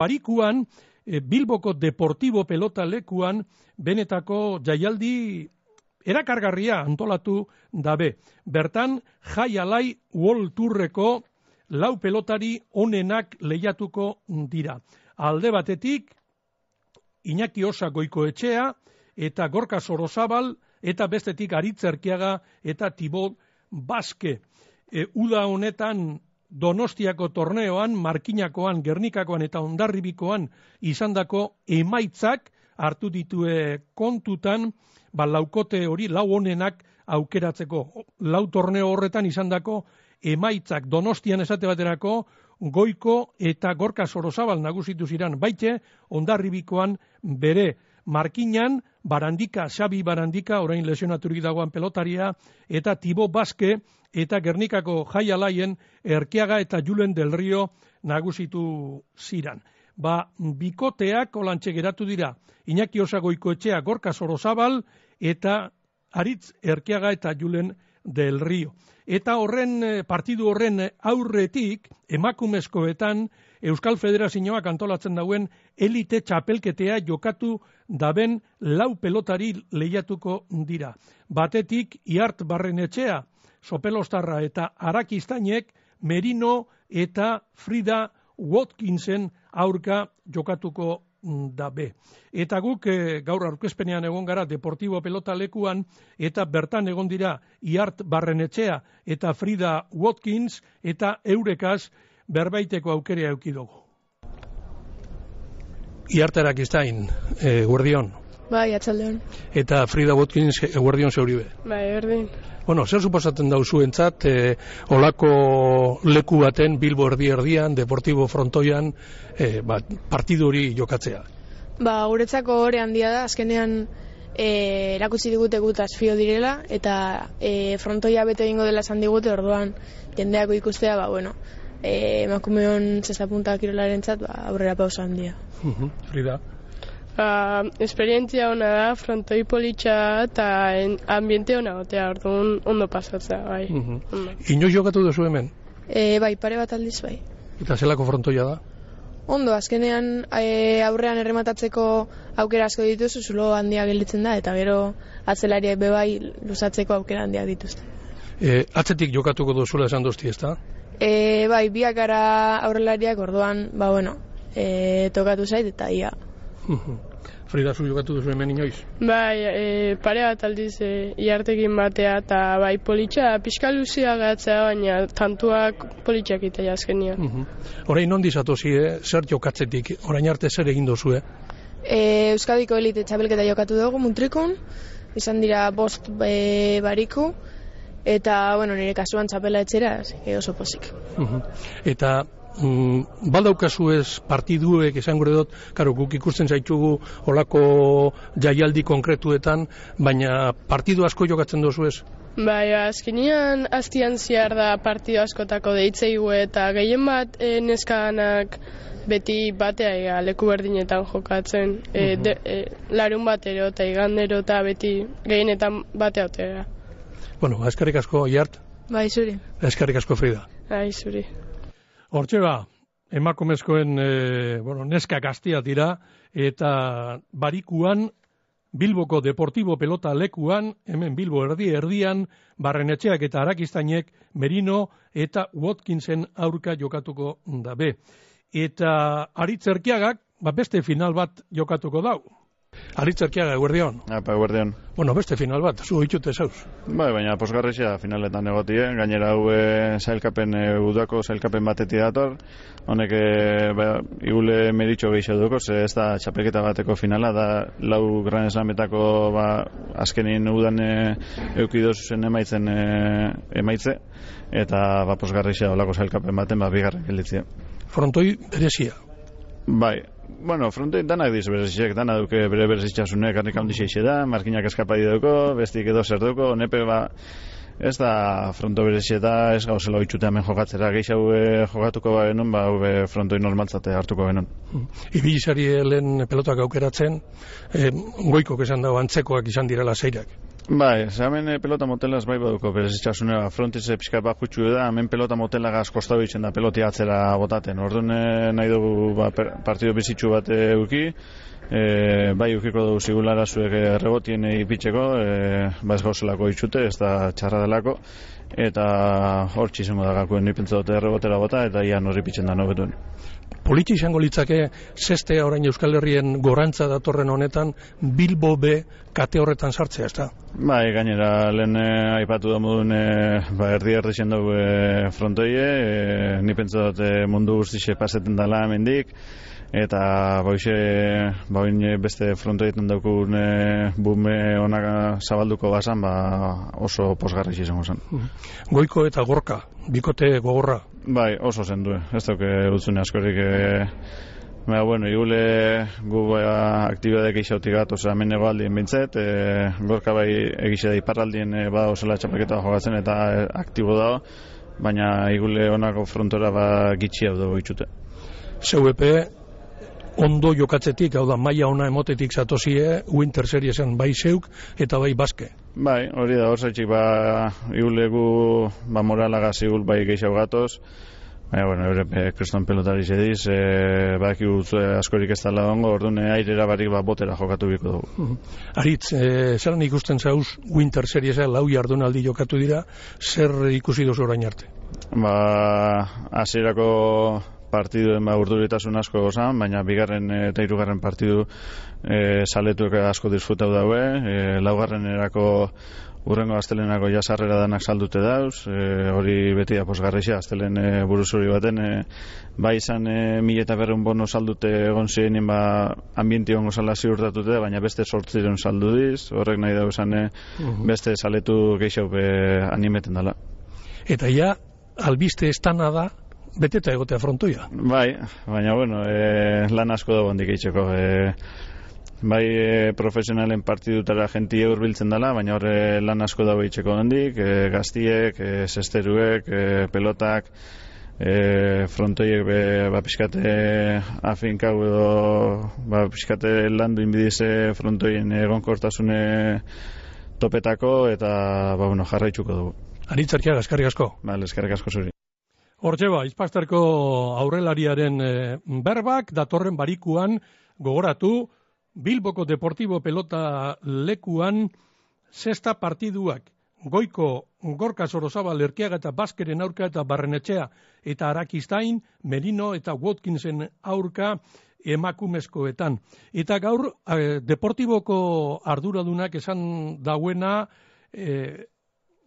Parikuan, e, Bilboko Deportibo Pelota lekuan, benetako jaialdi erakargarria antolatu dabe. Bertan, jai alai World Tourreko lau pelotari onenak lehiatuko dira. Alde batetik, Iñaki Osa goiko etxea, eta Gorka Sorozabal, eta bestetik Aritzerkiaga eta Tibot Baske. E, uda honetan Donostiako torneoan, Markinakoan, Gernikakoan eta Ondarribikoan izandako emaitzak hartu ditue kontutan, ba, laukote hori, lau honenak aukeratzeko. Lau torneo horretan izandako emaitzak Donostian esate baterako, goiko eta gorka sorozabal nagusitu ziran baite, ondarribikoan bere markinan, barandika, xabi barandika, orain lesionaturik dagoan pelotaria, eta tibo baske, eta gernikako jai alaien, erkiaga eta julen del rio nagusitu ziran. Ba, bikoteak olantxe geratu dira, Iñaki Osagoiko etxea gorka sorozabal, eta aritz erkiaga eta julen del rio. Eta horren eh, partidu horren aurretik emakumezkoetan Euskal Federazioak antolatzen dauen elite txapelketea jokatu daben lau pelotari lehiatuko dira. Batetik Iart Barrenetxea, Sopelostarra eta Arakistainek Merino eta Frida Watkinsen aurka jokatuko da be. Eta guk e, gaur aurkezpenean egon gara Deportibo Pelota lekuan eta bertan egon dira Iart Barrenetxea eta Frida Watkins eta Eurekaz berbaiteko aukerea eukidogu. Iarterak iztain, e, guardion. Bai, atxaldeon. Eta Frida Watkins, e, guardion zeuribe. Bai, berdin. Bueno, zer suposatzen da zuentzat, e, olako leku baten, Bilbo erdi erdian, Deportibo Frontoian, e, ba, partidu hori jokatzea? Ba, guretzako hori handia da, azkenean e, erakutsi digute gut asfio direla, eta e, frontoia bete egingo dela esan digute, orduan jendeako ikustea, ba, bueno, e, emakumeon zezapunta kirolaren txat, ba, aurrera pausa handia. Frida? Ba, esperientzia hona da, frontoi politxa eta ambiente hona gotea, orduan ondo pasatzea, bai. Uh -huh. Inoz jokatu duzu hemen? E, bai, pare bat aldiz, bai. Eta zelako frontoia da? Ondo, azkenean e, aurrean errematatzeko aukera asko dituzu, zulo handia gelditzen da, eta gero atzelariak bebai luzatzeko aukera handiak dituzte. E, atzetik jokatuko duzula esan dozti, ez da? E, bai, biak ara aurrelariak orduan, ba, bueno, e, tokatu zait, eta ia. Frida, zu jokatu duzu hemen inoiz? Bai, e, pare bat aldiz e, iartekin batea eta bai politxa, pixka luzia gatzea, baina tantuak politxak ita jazkenia. Uh -huh. Horein nondi zatozi, eh? zer jokatzetik, orain arte zer egin dozu, eh? E, Euskadiko elite txabelketa jokatu dugu, muntrikun, izan dira bost e, bariku, eta, bueno, nire kasuan txapela etxera, oso pozik. Uh Eta mm, baldaukazu ez partiduek esan gure dut, karo, guk ikusten zaitugu olako jaialdi konkretuetan, baina partidu asko jokatzen dozu ez? Bai, azkenian hastian ziar da partidu askotako deitzeigu eta gehien bat e, neskanak beti batea ega leku berdinetan jokatzen. E, de, e, larun batero eta igandero eta beti gehienetan batea otera. Bueno, eskarrik asko, Iart. Bai, zuri. Eskarrik asko, Frida. Bai, zuri. Hortxe ba, emakumezkoen e, bueno, neska gaztia dira, eta barikuan, Bilboko Deportibo Pelota lekuan, hemen Bilbo erdi erdian, barrenetxeak eta arakistainek, Merino eta Watkinsen aurka jokatuko dabe. Eta aritzerkiagak, ba beste final bat jokatuko dau. Aritzerkiaga, guardion. Apa, guardion. Bueno, beste final bat, zu hitxute zauz. Bai, baina posgarrizia finaletan egotie, gainera hau zailkapen, e, udako zailkapen bateti dator, honek, e, ba, igule meditxo gehiago duko, ze ez da txapelketa bateko finala, da lau gran eslametako ba, azkenin udan e, eukidozuzen emaitzen e, emaitze, eta ba, posgarrizia olako zailkapen baten, ba, bigarren gelditzia. Frontoi berezia. Bai, Bueno, fronte danak diz berezitxek, dana duke bere berezitxasunek harrik handi xeixe da, markinak eskapai duko, bestik edo zer duko, nepe ba, ez da fronto berezitxe ez gauzela oitxute hemen jokatzera, gehiago jokatuko ba genuen, ba hube frontoi normaltzate hartuko genuen. Hmm. Ibilizari lehen pelotak aukeratzen, eh, goiko esan dago antzekoak izan direla zeirak. Bai, ze hemen eh, pelota motelaz bai baduko, berez itxasunera, frontize pixka bat jutsu da, hemen pelota motela gaz kostau itzen da peloti atzera botaten. Orduan eh, nahi dugu ba, partido bizitsu bat eh, euki, e, bai eukiko dugu zigulara zuek eh, rebotien ipitzeko, e, ba ez gauzelako itxute, ez da txarra delako, eta hor txizango da gakuen nipentza dute rebotera bota, eta ian horri pitzen da nobetuen. Politxe izango litzake zestea orain Euskal Herrien gorantza datorren honetan Bilbo B kate horretan sartzea, ez da? Bai, gainera, lehen eh, aipatu da modun eh, ba, erdi erdi zen dugu eh, frontoie, eh, ni pentsa dut eh, mundu guztixe paseten dela hemendik, eta boixe, ba, oin, eh, beste frontoietan daukun eh, bume onak zabalduko bazan, ba, oso posgarri izango zen. Goiko eta gorka, bikote gogorra. Bai, oso zen du, ez dauke utzune askorik e, Baina, bueno, igule gu ba, aktibidadek eixautik gatu, oza, hemen egoaldien bintzet, e, gorka bai egixe da iparraldien e, bada osela txapelketa jogatzen eta e, aktibo dago, baina igule honako frontora ba gitxi hau dago itxute. ZUP ondo jokatzetik, hau da, maila ona emotetik zatozie, Winter Seriesen bai zeuk eta bai baske. Bai, hori da, horzaitxik ba, igule gu ba, moralagaz igul bai geixau gatoz, Baina, bueno, eure e, kriston pelotari zediz, e, bak askorik ez dala ongo, orduan e, airera barik ba, botera jokatu biko dugu. Aritz, e, zelan ikusten zauz Winter Seriesa lau jardunaldi jokatu dira, zer ikusi duzu orain arte? Ba, hasierako partiduen ba, urduritasun asko gozan, baina bigarren eh, eta hirugarren partidu e, saletuek asko disfrutau daue, e, laugarren erako urrengo astelenako jasarrera danak saldute dauz, e, hori beti da posgarrixa, astelen e, buruzuri baten, e, bai izan e, mila eta berreun bono saldute egon zirenin ba, ambienti ongo zala ziurtatute, baina beste sortziren saldu diz, horrek nahi dago esan e, beste saletu be, animeten dela. Eta ja, albiste estana da, beteta egotea frontoia. Bai, baina bueno, e, lan asko dago handik eitzeko. E, bai e, profesionalen partidutara jentie hurbiltzen dela, baina horre lan asko dago eitzeko handik, e, gaztiek, e, sesteruek, e, pelotak, e, frontoiek be, ba, pixkate afinkau edo ba, pixkate landu inbidize frontoien egonkortasune topetako eta ba, bueno, jarraitzuko dugu. Aritzarkia, gaskarri asko. Bale, eskerrik asko zuri. Hortxe ba, izpastarko aurrelariaren e, berbak, datorren barikuan gogoratu, Bilboko Deportibo Pelota lekuan sexta partiduak, goiko gorka sorozabal erkiaga eta baskeren aurka eta barrenetxea eta arakistain, Merino eta Watkinsen aurka emakumezkoetan. Eta gaur, e, Deportiboko arduradunak esan dauena, e,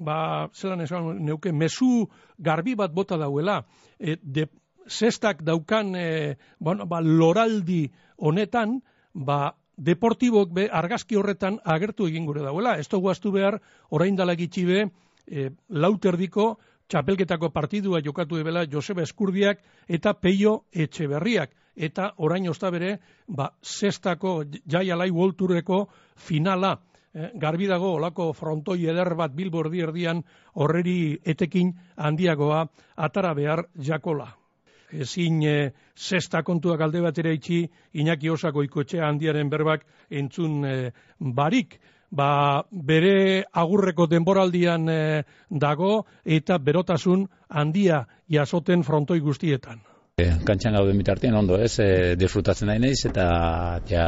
ba, zelan esan neuke, mezu garbi bat bota dauela, e, de, zestak daukan, e, bueno, ba, loraldi honetan, ba, deportibok be argazki horretan agertu egin gure dauela. Ez dugu astu behar, orain dala gitxi be, e, lauterdiko txapelketako partidua jokatu ebela Joseba Eskurdiak eta Peio Etxeberriak. Eta orain osta bere, ba, zestako jaialai volturreko finala eh, garbi dago olako frontoi eder bat bilbo erdi erdian horreri etekin handiagoa atara behar jakola. Ezin e, zesta kontuak alde batera itxi Iñaki Osako ikotxea handiaren berbak entzun e, barik. Ba, bere agurreko denboraldian e, dago eta berotasun handia jasoten frontoi guztietan. Kantxan gauden bitartean ondo ez, e, disfrutatzen nahi naiz eta ja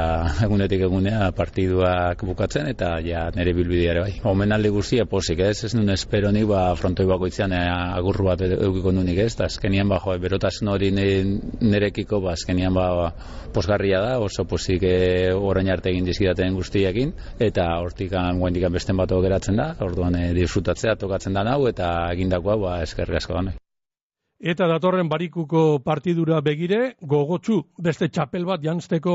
egunetik egunea partiduak bukatzen eta ja nire bilbidea ere bai. Omenaldi guztia posik ez, ez nun espero nik ba frontoi bakoitzean e, agurru bat eukiko nunik ez, eta azkenian ba jo, berotasun hori nirekiko ba azkenian ba posgarria da, oso posik e, orain arte egin dizkidaten guztiekin eta hortikan guendikan besten bat geratzen da, orduan e, disfrutatzea tokatzen da hau eta egindakoa ba eskerrik asko da Eta datorren barikuko partidura begire, gogotsu beste txapel bat jantzteko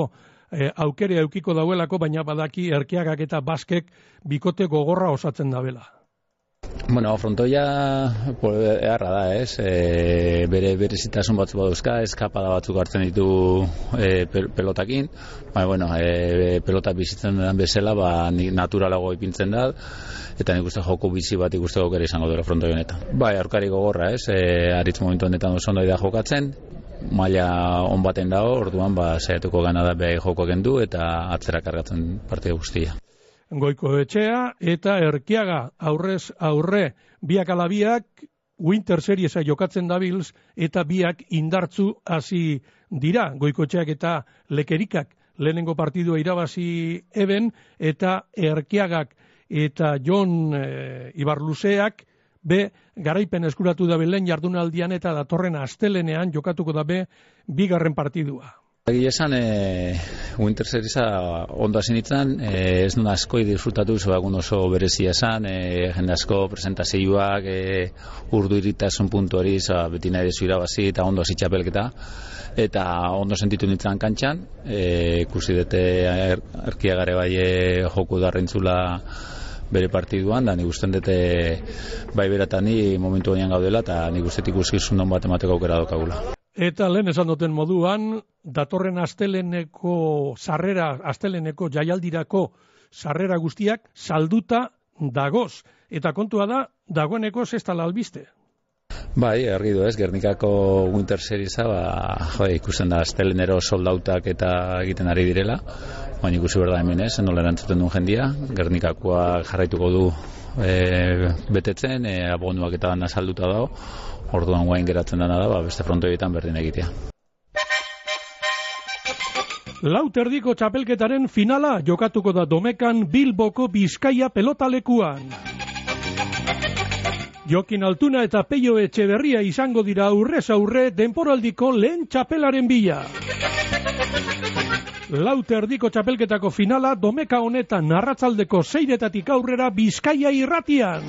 e, aukere eukiko dauelako, baina badaki erkeagak eta baskek bikote gogorra osatzen dabela. Bueno, frontoia eharra da, ez? E, bere berezitasun batzu badauzka, eskapada batzuk hartzen ditu e, pelotakin, baina, bueno, e, pelota bizitzen den bezala, ba, naturalago ipintzen da, eta nik uste joko bizi bat ikusteko gero izango dira frontoi honetan. Bai, aurkari gogorra, ez? E, aritz momentu honetan oso ondo da jokatzen, maila on baten dago, orduan ba saiatuko gana da beha joko kendu eta atzera kargatzen partida guztia. Goiko etxea eta erkiaga aurrez aurre biak alabiak Winter Seriesa jokatzen dabils eta biak indartzu hasi dira goikoetxeak eta lekerikak lehenengo partidua irabazi eben eta erkiagak eta Jon e, Ibarluzeak be garaipen eskuratu da lehen jardunaldian eta datorren astelenean jokatuko da be bigarren partidua. Egi esan, e, Winter Seriesa ondo hasi nintzen, e, ez nuen asko disfrutatu, zoagun oso berezia esan, e, jende asko presentazioak, e, urdu iritasun puntu hori, za, beti nahi dezu irabazi eta ondo hasi txapelketa, eta ondo sentitu nintzen kantxan, e, ikusi dute er, erkiagare bai e, joku darrentzula bere partiduan, da nik usten dute bai beratani momentu honean gaudela, eta nik ustetik ikuskizun non bat emateko aukera dokagula. Eta lehen esan duten moduan, datorren asteleneko sarrera, asteleneko jaialdirako sarrera guztiak salduta dagoz. Eta kontua da, dagoeneko zesta albiste. Bai, argi du ez, Gernikako Winter Seriesa, ba, jo, ikusten da astelenero soldautak eta egiten ari direla, baina ikusi berda hemen ez, nola erantzuten duen jendia, Gernikakoa jarraituko du e, betetzen, e, abonuak eta dana salduta dago, orduan guain geratzen dena da, ba, beste frontoietan berdin egitea. Lau terdiko txapelketaren finala jokatuko da domekan Bilboko Bizkaia pelotalekuan. Jokin Altuna eta Peio Etxeberria izango dira aurrez aurre denporaldiko lehen txapelaren bila. Laute erdiko txapelketako finala domeka honetan narratzaldeko zeiretatik aurrera bizkaia irratian.